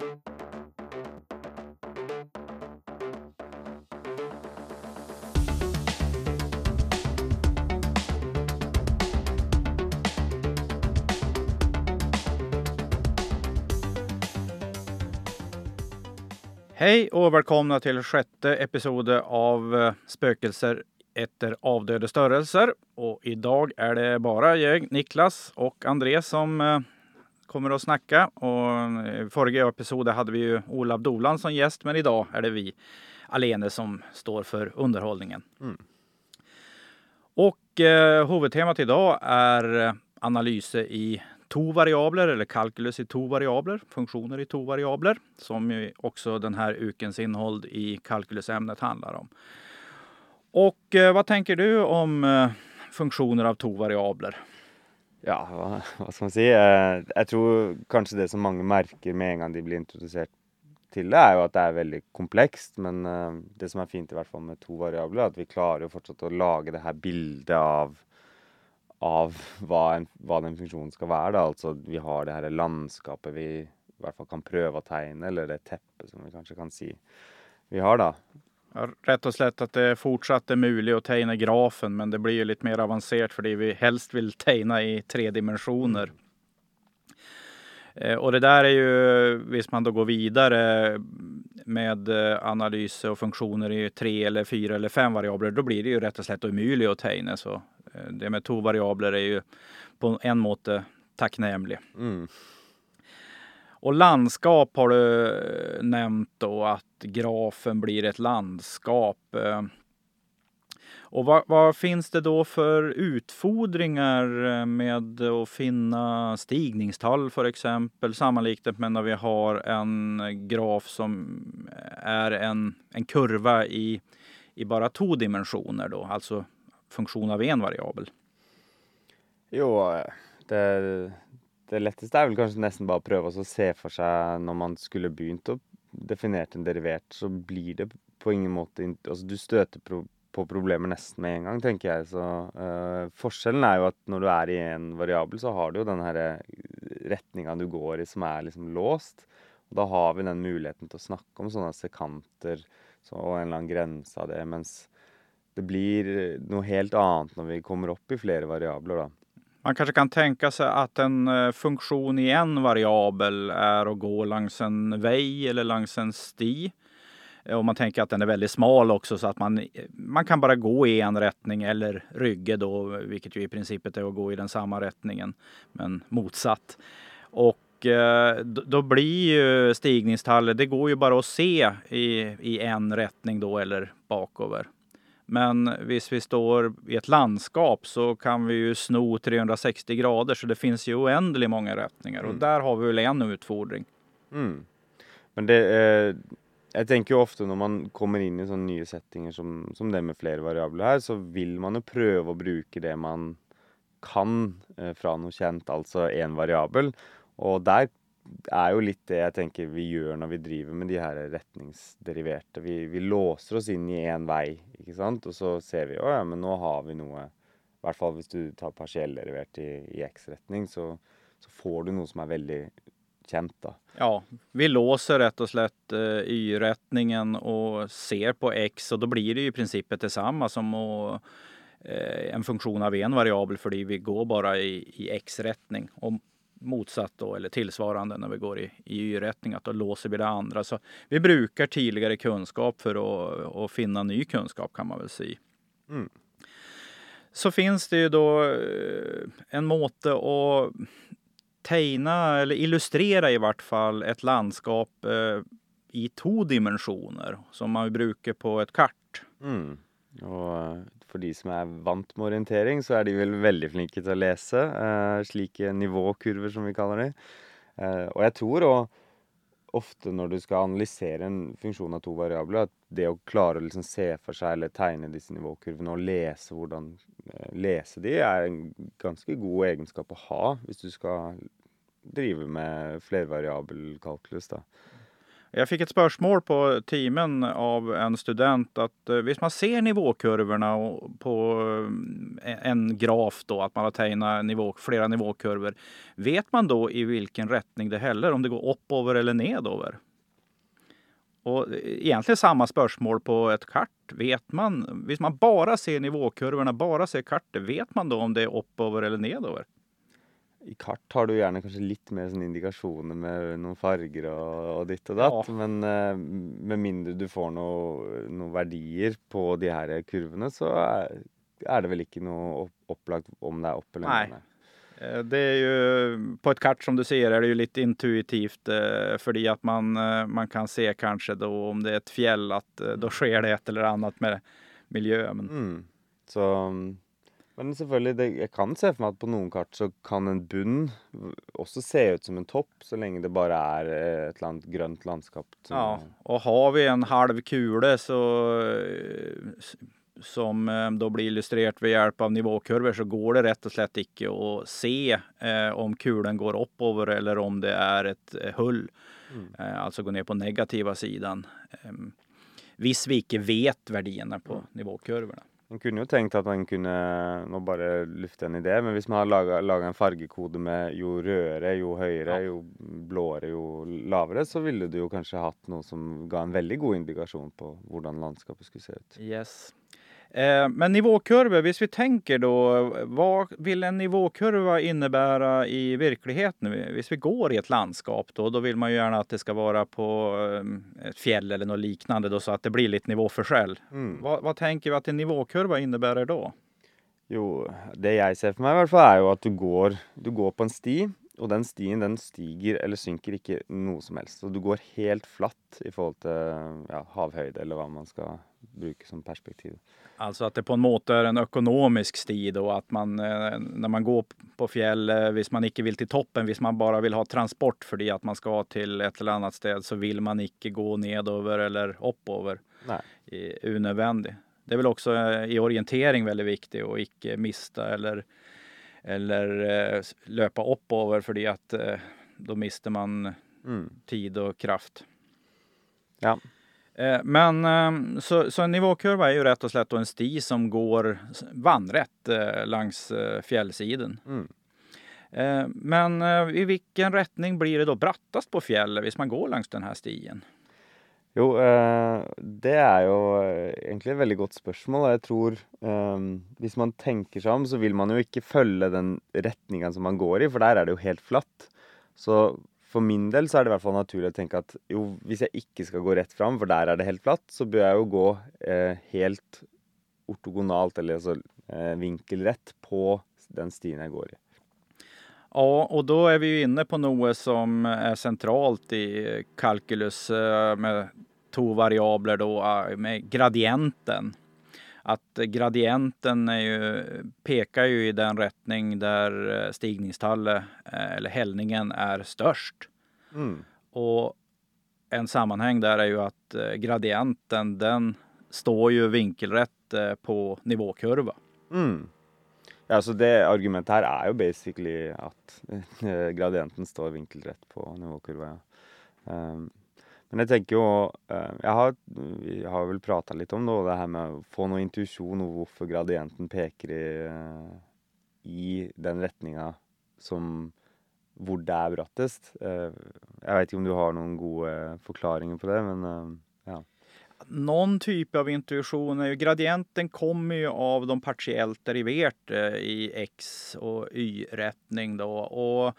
Hej och välkomna till sjätte episode av eh, Spökelser efter avdöde störelser. Och idag är det bara jag, Niklas och André som eh, kommer att snacka. Och I förra episoden hade vi ju Olav Dolan som gäst, men idag är det vi alene som står för underhållningen. Mm. Och eh, huvudtemat idag är eh, analyser i to-variabler eller kalkylus i to-variabler, funktioner i to-variabler, som ju också den här ukens innehåll i kalkylusämnet handlar om. Och eh, vad tänker du om eh, funktioner av to-variabler? Ja, hva, hva skal man si? Eh, jeg tror kanskje det som mange merker med en gang de blir introdusert til det, er jo at det er veldig komplekst. Men eh, det som er fint i hvert fall med to variabler, er at vi klarer jo fortsatt å lage det her bildet av, av hva, en, hva den funksjonen skal være. Da. Altså vi har det her landskapet vi i hvert fall kan prøve å tegne, eller det teppet som vi kanskje kan si vi har, da. Ja, rätt och slätt att det fortsatt är möjligt att tegna grafen, men det blir ju lite mer avancerat för det vi helst vill tegna i tre dimensioner. Eh, och det där är ju, visst man då går vidare med eh, analyser och funktioner i tre eller fyra eller fem variabler, då blir det ju rätt och slätt omöjligt att tegna. Så eh, det med två variabler är ju på en måte tacknämligt. Mm. Och landskap har du eh, nämnt då att grafen blir ett landskap. Eh. Och vad, vad finns det då för utfordringar eh, med att finna stigningstall för exempel sammanliknat med när vi har en graf som är en, en kurva i, i bara två dimensioner då, alltså funktion av en variabel. Jo, det, det letteste er vel kanskje nesten bare å prøve å se for seg når man skulle begynt å definere en derivert, så blir det på ingen måte Altså du støter pro på problemer nesten med en gang, tenker jeg. Så eh, forskjellen er jo at når du er i en variabel, så har du jo den herre eh, retninga du går i som er liksom låst. Og da har vi den muligheten til å snakke om sånne sekanter så, og en eller annen grense av det, mens det blir noe helt annet når vi kommer opp i flere variabler, da. Man kanske kan tänka sig att en eh, funktion i en variabel är att gå längs en väg eller längs en sti. Eh, om man tänker att den är väldigt smal också så att man, eh, man kan bara gå i en rättning eller rygge då, vilket ju i princip är att gå i den samma rättningen men motsatt. Och då blir ju stigningstallet, det går ju bara att se i, i en rättning då eller bakover. Men visst vi står i ett landskap så kan vi ju sno 360 grader så det finns ju oändligt många riktningar och Mm. där har vi väl en utfordring. Mm. Men det eh, Jeg tenker jo ofte når man kommer inn i sånne nye settinger som, som det med flere variabler her, så vil man jo prøve å bruke det man kan eh, fra noe kjent, altså én variabel. Og der er jo litt det jeg tenker vi gjør når vi driver med de her retningsderiverte. Vi, vi låser oss inn i én vei, ikke sant, og så ser vi å ja, men nå har vi noe I hvert fall hvis du tar partiellderivert i, i X-retning, så, så får du noe som er veldig kjent, da. Ja, vi låser rätt och slätt eh, y-rättningen och ser på x och då blir det ju i princip detsamma som att, eh, en funktion av en variabel för vi går bara i, i x-rättning motsatt då, eller tillsvarande när vi går i, i y-rättning, att då låser vi det andra. Så vi brukar tidigare kunskap för att, att finna ny kunskap kan man väl säga. Mm. Så finns det ju då eh, en måte att teckna eller illustrera i vart fall ett landskap eh, i två dimensioner som man bruker på ett kart. Mm. Og eh, for de som er vant med orientering, så er de vel veldig flinke til å lese eh, slike nivåkurver, som vi kaller de. Eh, og jeg tror òg ofte når du skal analysere en funksjon av to variabler, at det å klare å liksom se for seg eller tegne disse nivåkurvene og lese hvordan eh, lese de, er en ganske god egenskap å ha hvis du skal drive med flervariabel kalkulus, da. Jag fick ett spörsmål på teamen av en student att eh, visst man ser nivåkurvorna på eh, en graf då, att man har tegnat nivå, flera nivåkurvor. Vet man då i vilken rättning det häller, om det går uppover eller nedover? Och eh, egentligen samma spörsmål på ett kart. Vet man, visst man bara ser nivåkurvorna, bara ser kartet, vet man då om det är uppover eller nedover? I kart har du gjerne kanskje litt mer sånn indikasjoner med noen farger og, og ditt og datt. Ja. Men uh, med mindre du får noen noe verdier på de her kurvene, så er, er, det vel ikke noe opplagt om det er opp eller ned. Eh, det är ju, på ett kart som du ser är det ju lite intuitivt eh, för att man, eh, man kan se kanske då om det är ett fjäll att eh, då sker det ett eller annat med miljön. Men... Mm. Så men selvfølgelig, det, jeg kan se for meg at på noen kart så kan en bunn også se ut som en topp, så lenge det bare er eh, et eller annet grønt landskap. Ja, og har vi en halv kule så, som eh, då blir illustrert ved hjelp av nivåkurver, så går det rett og slett ikke å se eh, om kulen går oppover eller om det er et eh, hull. Mm. Eh, altså gå ned på negativa siden. Eh, hvis vi ikke vet verdiene på nivåkurvene. Man kunne jo tenkt at man kunne Nå bare lufte en idé, men hvis man har laga en fargekode med jo rødere, jo høyere, jo blåere, jo lavere, så ville du jo kanskje hatt noe som ga en veldig god indikasjon på hvordan landskapet skulle se ut. Yes. Eh, men nivåkurvor, om vi tänker då, vad vill en nivåkurva innebära i verkligheten? Om vi går i ett landskap då, då vill man ju gärna att det ska vara på eh, ett fjäll eller något liknande då, så att det blir lite nivåförskäll. Mm. Vad, vad, tänker vi att en nivåkurva innebär då? Jo, det jag ser för mig i alla fall är ju att du går, du går på en sti och den stien den stiger eller synker inte något som helst. Så du går helt flatt i förhållande till ja, havhöjd eller vad man ska bruka som perspektiv. Alltså att det på en måte är en ekonomisk sti då, att man eh, när man går på fjäll, eh, visst man inte vill till toppen, visst man bara vill ha transport för det att man ska till ett eller annat ställe så vill man inte gå nedover eller uppover. Nej. Unödvändig. Det är väl också eh, i orientering väldigt viktigt att inte mista eller, eller löpa uppover för det att då mister man mm. tid och kraft. Ja. Eh, men ehm, så, så, en nivåkurva är ju rätt och slätt en sti som går vandrätt eh, längs eh, fjällsidan. Mm. Men i vilken rättning blir det då brattast på fjället hvis man går längs den här stien? Jo, det är ju egentligen ett väldigt gott spørsmål. Jag tror um, Hvis man tänker sig om, så vill man ju inte följa den riktningen som man går i, för där är det ju helt flatt. Så for min del så er det i hvert fall naturlig å tenke at jo, hvis jeg ikke skal gå rett fram, for der er det helt flatt, så bør jeg jo gå eh, helt ortogonalt, eller altså eh, vinkelrett, på den stien jeg går i. Ja, och då är vi ju inne på något som är centralt i kalkylus eh, med två variabler då, eh, med gradienten. Att gradienten är ju, pekar ju i den riktning där eh, stigningstallet eller hällningen är störst. Mm. Och en sammanhang där är ju att gradienten den står ju vinkelrätt på nivåkurva. Mm. Ja, så det argumentet her er jo basically at gradienten står vinkelrett på nivåkurva. Ja. Um, men jeg tenker jo eh, jeg har, Vi har vel prata litt om det, det her med å få noe intuisjon om hvorfor gradienten peker i, eh, i den retninga som hvor det er brattest. Eh, jeg veit ikke om du har noen gode forklaringer på det, men ja någon typ av intuition. Gradienten kommer ju av de partiellt deriverte i x och y-rättning då. Och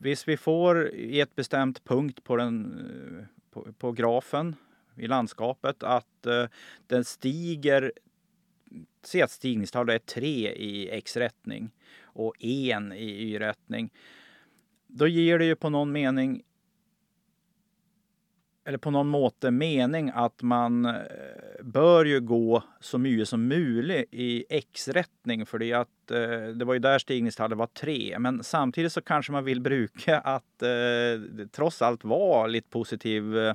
visst vi får i ett bestämt punkt på, den, eh, på, på grafen i landskapet att eh, den stiger Se att stigningstalet är 3 i x-rättning och 1 i y-rättning. Då ger det ju på någon mening eller på någon måte mening att man eh, bör ju gå så mycket som möjligt i X-rättning för det att eh, det var ju där stigningstallet var 3. Men samtidigt så kanske man vill bruka att eh, trots allt var lite positiv eh,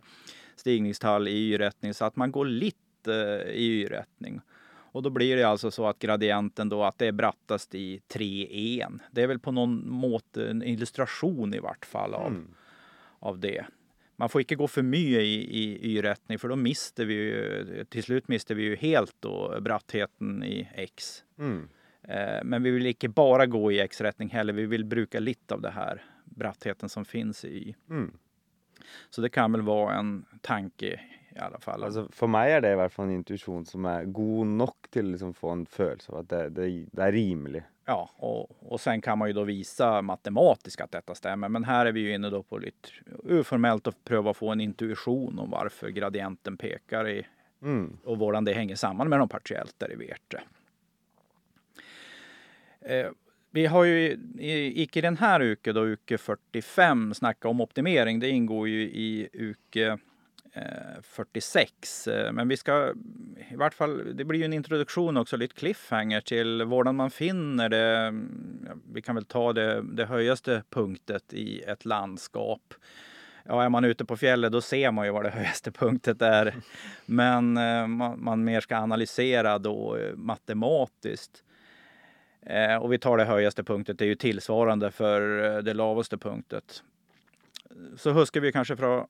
stigningstall i Y-rättning så att man går lite i Y-rättning. Och då blir det alltså så att gradienten då att det är brattast i 3 1. Det är väl på någon måte en illustration i vart fall av, mm. av det. Man får inte gå för mycket i, i y-rättning för då mister vi ju, till slut mister vi ju helt då brattheten i X. Mm. Eh, men vi vill inte bara gå i X-rättning heller. Vi vill bruka lite av det här brattheten som finns i Y. Mm. Så det kan väl vara en tanke i alla fall. Altså, for meg er det i hvert fall en intuisjon som er god nok til å liksom få en følelse av at det, det, det är rimligt. Ja, och, och sen kan man ju då visa matematiskt att detta stämmer. Men här är vi ju inne då på lite uformellt att pröva få en intuition om varför gradienten pekar i Mm. och hvordan det hänger samman med de partiellt deriverte. Eh, vi har ju i, icke den här uke då uke 45 snacka om optimering. Det ingår ju i uke Eh, 46. Eh, men vi ska i vart fall, det blir ju en introduktion också, lite cliffhanger till hvordan man finner det. Mm, vi kan väl ta det, det höjaste punktet i ett landskap. Ja, är man ute på fjället då ser man ju var det höjaste punktet är. Men eh, man, man mer ska analysera då matematiskt. Och vi tar det höjaste punktet, det är ju tillsvarande för det lavaste punktet. Så huskar vi kanske från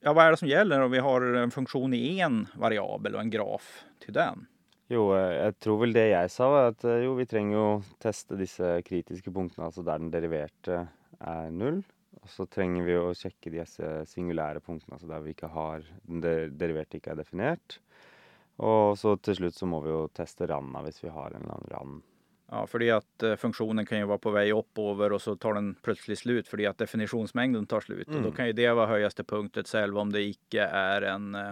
Ja, vad är det som gäller om vi har en funktion i en variabel och en graf till den? Jo, eh, jag tror väl det jag sa, var att eh, jo, vi trenger jo testa dessa kritiska punkterna, alltså där den deriverte är noll. Och så trenger vi att checka dessa singulära punkterna, alltså där vi inte har den deriverte ikke er definert. Så till slut så måste vi ju testa randen, om vi har en eller annan rand. Ja, för det att eh, funktionen kan ju vara på väg upp över och så tar den plötsligt slut för det att definitionsmängden tar slut. Och då Mm. kan ju det vara höjaste punktet själv om det icke är en, eh,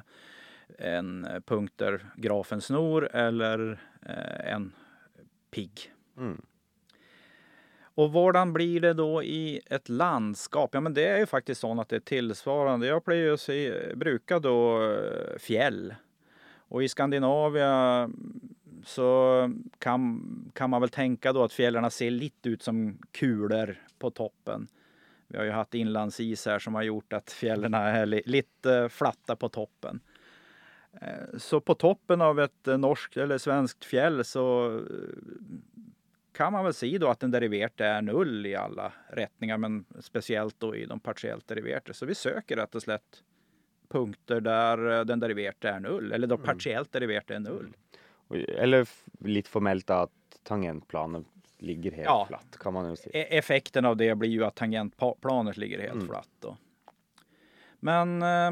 en punkt där grafen snor eller eh, en pigg. Mm. Och hvordan blir det då i ett landskap? Ja, men det är ju faktiskt så att det är tillsvarande. Jag brukar då eh, fjäll. Och i Skandinavien så kan, kan man väl tänka då att fjällarna ser lite ut som kulor på toppen. Vi har ju haft inlandsis här som har gjort att fjällen är li, lite flatta på toppen. Eh, Så på toppen av ett norskt eller svenskt fjäll så eh, kan man väl se då att den deriverte är null i alla rättningar, men speciellt då i de partiellt deriverte. Så vi söker rätt och slätt punkter där eh, den deriverte är null, eller då partiellt deriverte är null. Eller f- litt formelt da at tangentplanet ligger helt Ja. flatt, kan man jo si. E- Effekten av det blir ju att tangentplanet ligger helt Mm. flatt. Då. Men eh,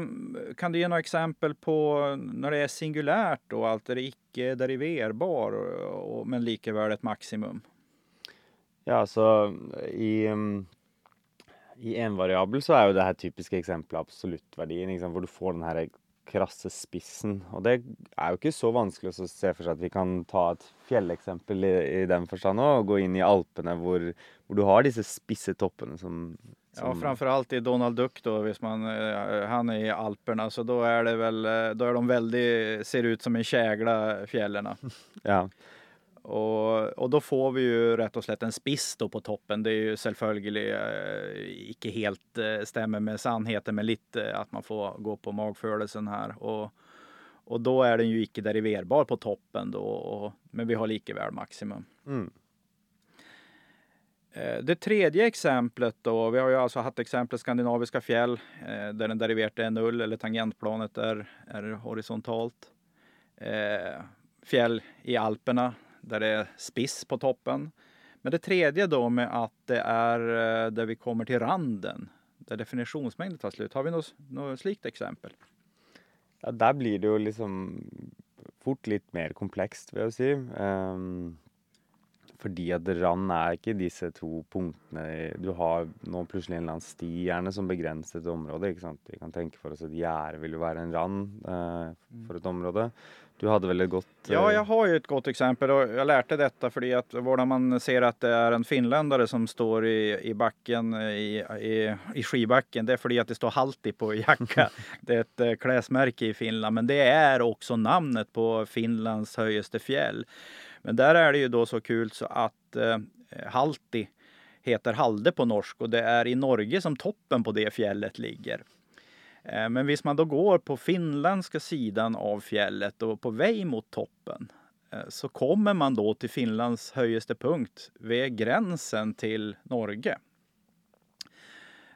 kan du ge några exempel på när det är singulärt då, allt är icke deriverbar och, och, men likaväl ett maximum? Ja, så i, i en variabel så er jo det her typiske eksempelet absoluttverdien, ikke sant? hvor du får den her krasse spissen. Og det er jo ikke så vanskelig å se for seg at vi kan ta et fjelleksempel i, i den forstand og gå inn i Alpene hvor, hvor du har disse spisse toppene som, Ja, som framförallt i Donald Duck då, hvis man, eh, han är i Alperna, så då är det väl, eh, då är de väldigt, ser ut som en kägla fjällen. Ja. Och, och då får vi ju rätt och slätt en spiss då på toppen. Det är ju selvfølgelig eh, icke helt eh, stämmer med sannheten, men lite att man får gå på magfølelsen här. Och, och då är den ju icke deriverbar på toppen då, och, men vi har likeväl maximum. Mm. Eh, Det tredje exemplet då, vi har ju alltså haft exemplet skandinaviska fjäll eh, där den deriverte är null eller tangentplanet är, är horisontalt. Eh, fjäll i Alperna där det är spiss på toppen. Men det tredje då med att det är eh, där vi kommer till randen, där definitionsmängden tar slut. Har vi något, något slikt exempel? ja, där blir det ju liksom fort lite mer komplext. vil jeg si. Um, ehm, fordi at rand er ikke disse to punktene Du har nå plutselig en eller annen sti gjerne som begrenser et område. ikke sant? Vi kan tenke for oss at gjerde vil jo være en rand eh, for et område. Du hadde vel et godt Ja, eh, jag har ju ett gott exempel och jag lärde detta för att var man ser att det är en finländare som står i, i backen i, i, i skibacken, det är för att det står Halti på jacka. Det är ett eh, klädesmärke i Finland, men det är också namnet på Finlands högsta fjäll. Men där är det ju då så kul så att eh, Halti heter Halde på norsk och det är i Norge som toppen på det fjället ligger. Eh, Men visst man då går på finländska sidan av fjället och på väg mot toppen eh, så kommer man då till Finlands högsta punkt vid gränsen till Norge.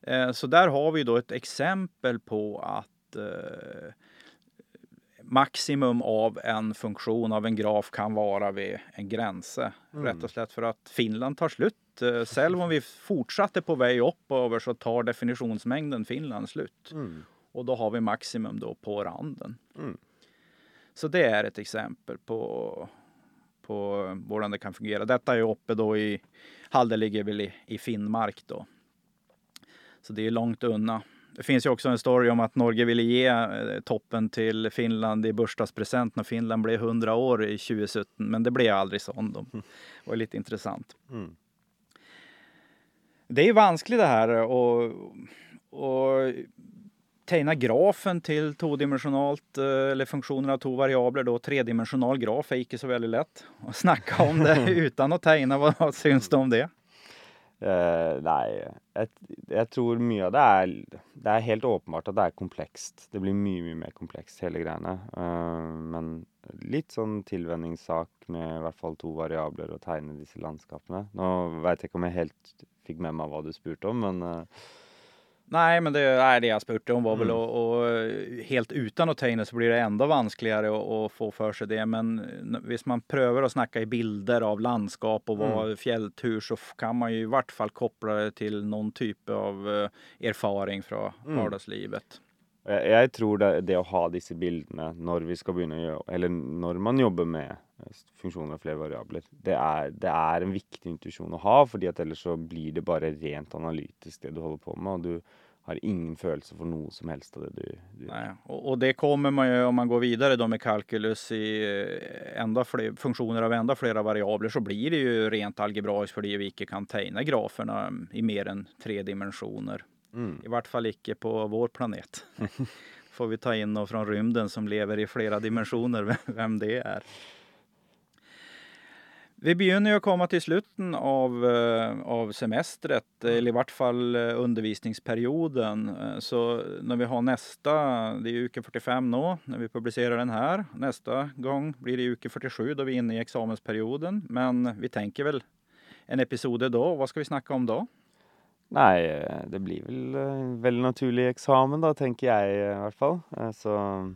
Eh, så där har vi då ett exempel på att eh, maximum av en funktion av en graf kan vara vid en gränse. Mm. Rätt och slätt för att Finland tar slut. Själv om vi fortsatte på väg uppöver så tar definitionsmängden Finland slut. Mm. Och då har vi maximum då på randen. Mm. Så det är ett exempel på, på hur det kan fungera. Detta är uppe då i, Halde ligger väl i, i Finnmark då. Så det är långt undan. Det finns ju också en story om att Norge ville ge eh, toppen till Finland i bursdagspresent när Finland blev 100 år i 2017. Men det blev aldrig så. Mm. Det var lite intressant. Mm. Det är vanskligt det här och, och tegna grafen till tvådimensionalt eh, eller funktioner av två variabler då. Tredimensional graf är inte så väldigt lätt. att snacka om det utan att tegna, vad syns det om det? Eh, uh, nei, jeg, jeg, tror mye av det er Det er helt åpenbart at det er komplekst. Det blir mye, mye mer komplekst, hele greiene. Uh, men litt sånn tilvenningssak med i hvert fall to variabler å tegne disse landskapene. Nå veit jeg ikke om jeg helt fikk med meg hva du spurte om, men uh, Nej, men det är det jag spurte om var mm. väl och, och, helt utan att ta så blir det ändå vanskligare att, få för sig det. Men hvis man prövar att snacka i bilder av landskap och vara mm. fjälltur så kan man ju i vart fall koppla det till någon typ av eh, erfaring från mm. vardagslivet. Jag, jag tror det, det, att ha dessa bilderna när vi ska börja eller när man jobbar med funksjoner av flere variabler. Det er, det er, en viktig intuisjon å ha, fordi at ellers så blir det bare rent analytisk det du holder på med. og du har ingen følelse for noe som helst av det du, du Nej, och, det kommer man ju om man går vidare då med kalkylus i eh, enda fler, funktioner av enda flera variabler så blir det ju rent algebraiskt för det vi inte kan tegna graferna i mer än tre dimensioner. Mm. I vart fall icke på vår planet. Får vi ta in och från rymden som lever i flera dimensioner vem det är. Vi begynner ju att komma till slutet av, eh, av semestret, mm. eller i vart fall eh, undervisningsperioden. Eh, så när vi har nästa, det är uke 45 nu, när vi publicerar den här. Nästa gång blir det uke 47 då vi är inne i examensperioden. Men vi tänker väl en episod då. Vad ska vi snacka om då? Nej, det blir väl en väldigt naturlig examen då, tänker jag i alla fall. Så...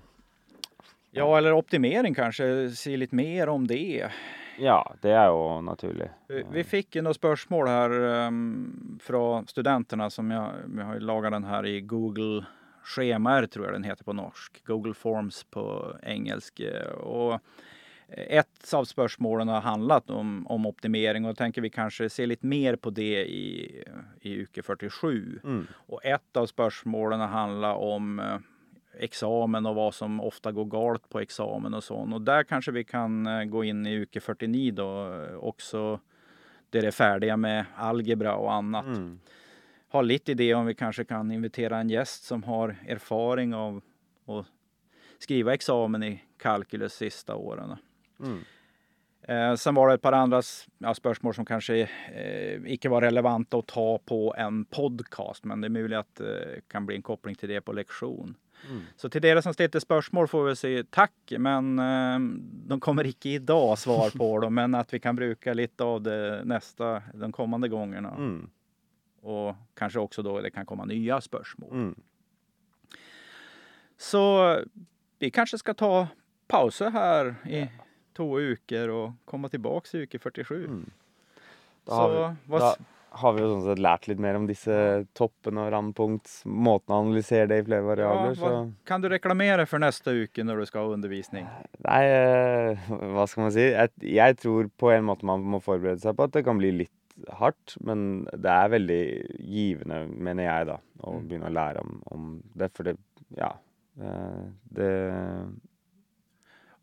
Ja, eller optimering kanske, se lite mer om det. Ja, det är ju naturligt. Vi, vi fick några spörsmål här um, från studenterna som jag, jag har lagat den här i Google Schemar tror jag den heter på norsk. Google Forms på engelska. Och ett av spörsmålen har handlat om, om optimering och jag tänker vi kanske ser lite mer på det i, i UK47. Mm. Och ett av spörsmålen har handlat om eh, examen och vad som ofta går galet på examen och så. Och där kanske vi kan eh, gå in i uke 49 då eh, också där det är färdiga med algebra och annat. Mm. Har lite idé om vi kanske kan invitera en gäst som har erfaring av att skriva examen i kalkylus sista åren. Mm. Eh, sen var det ett par andra ja, spörsmål som kanske eh, icke var relevanta att ta på en podcast, men det är möjligt att det eh, kan bli en koppling till det på lektion. Mm. Så till er som ställde spörsmål får vi säga tack, men eh, de kommer icke idag svar på dem, men att vi kan bruka lite av det nästa, de kommande gångerna. Mm. Och kanske också då det kan komma nya spörsmål. Mm. Så vi kanske ska ta pauser här i två veckor och komma tillbaks i vecka 47. Mm. Då, så, då, har vi jo sånn sett lært litt mer om disse toppene og randpunkt, måten å analysere det i flere variabler. Ja, kan du reklamere for neste uke når du skal ha undervisning? Nei, eh, hva skal man si? Jeg, jeg, tror på en måte man må forberede seg på at det kan bli litt hardt, men det er veldig givende, mener jeg, da, å mm. begynne å lære om, om det. For det, ja eh, det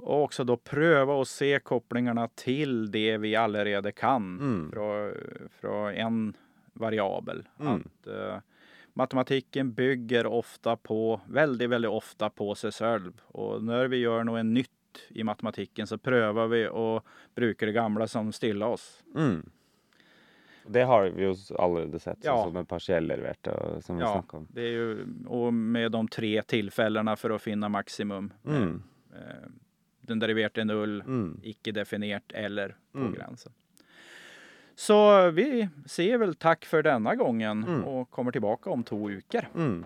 och också då pröva att se kopplingarna till det vi allerede kan mm. från, från en variabel. Mm. Att, uh, matematiken bygger ofta på, väldigt, väldigt ofta på sig själv. Och när vi gör något nytt i matematiken så prövar vi och brukar det gamla som stilla oss. Mm. Det har vi ju allerede sett, ja. som en partiellervert som vi ja, om. Det är ju, och med de tre tillfällena för att finna maximum. Mm. Eh, den deriverat är null, mm. icke definierat eller på mm. gränsen. Så vi säger väl tack för denna gången Mm. och kommer tillbaka om två veckor. Mm.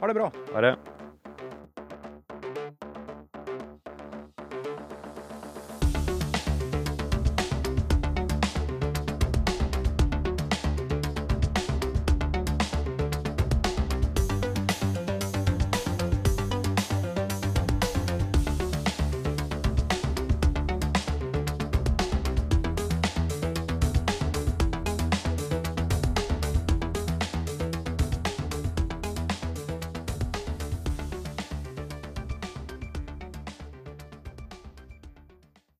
Ha det bra! Ha det.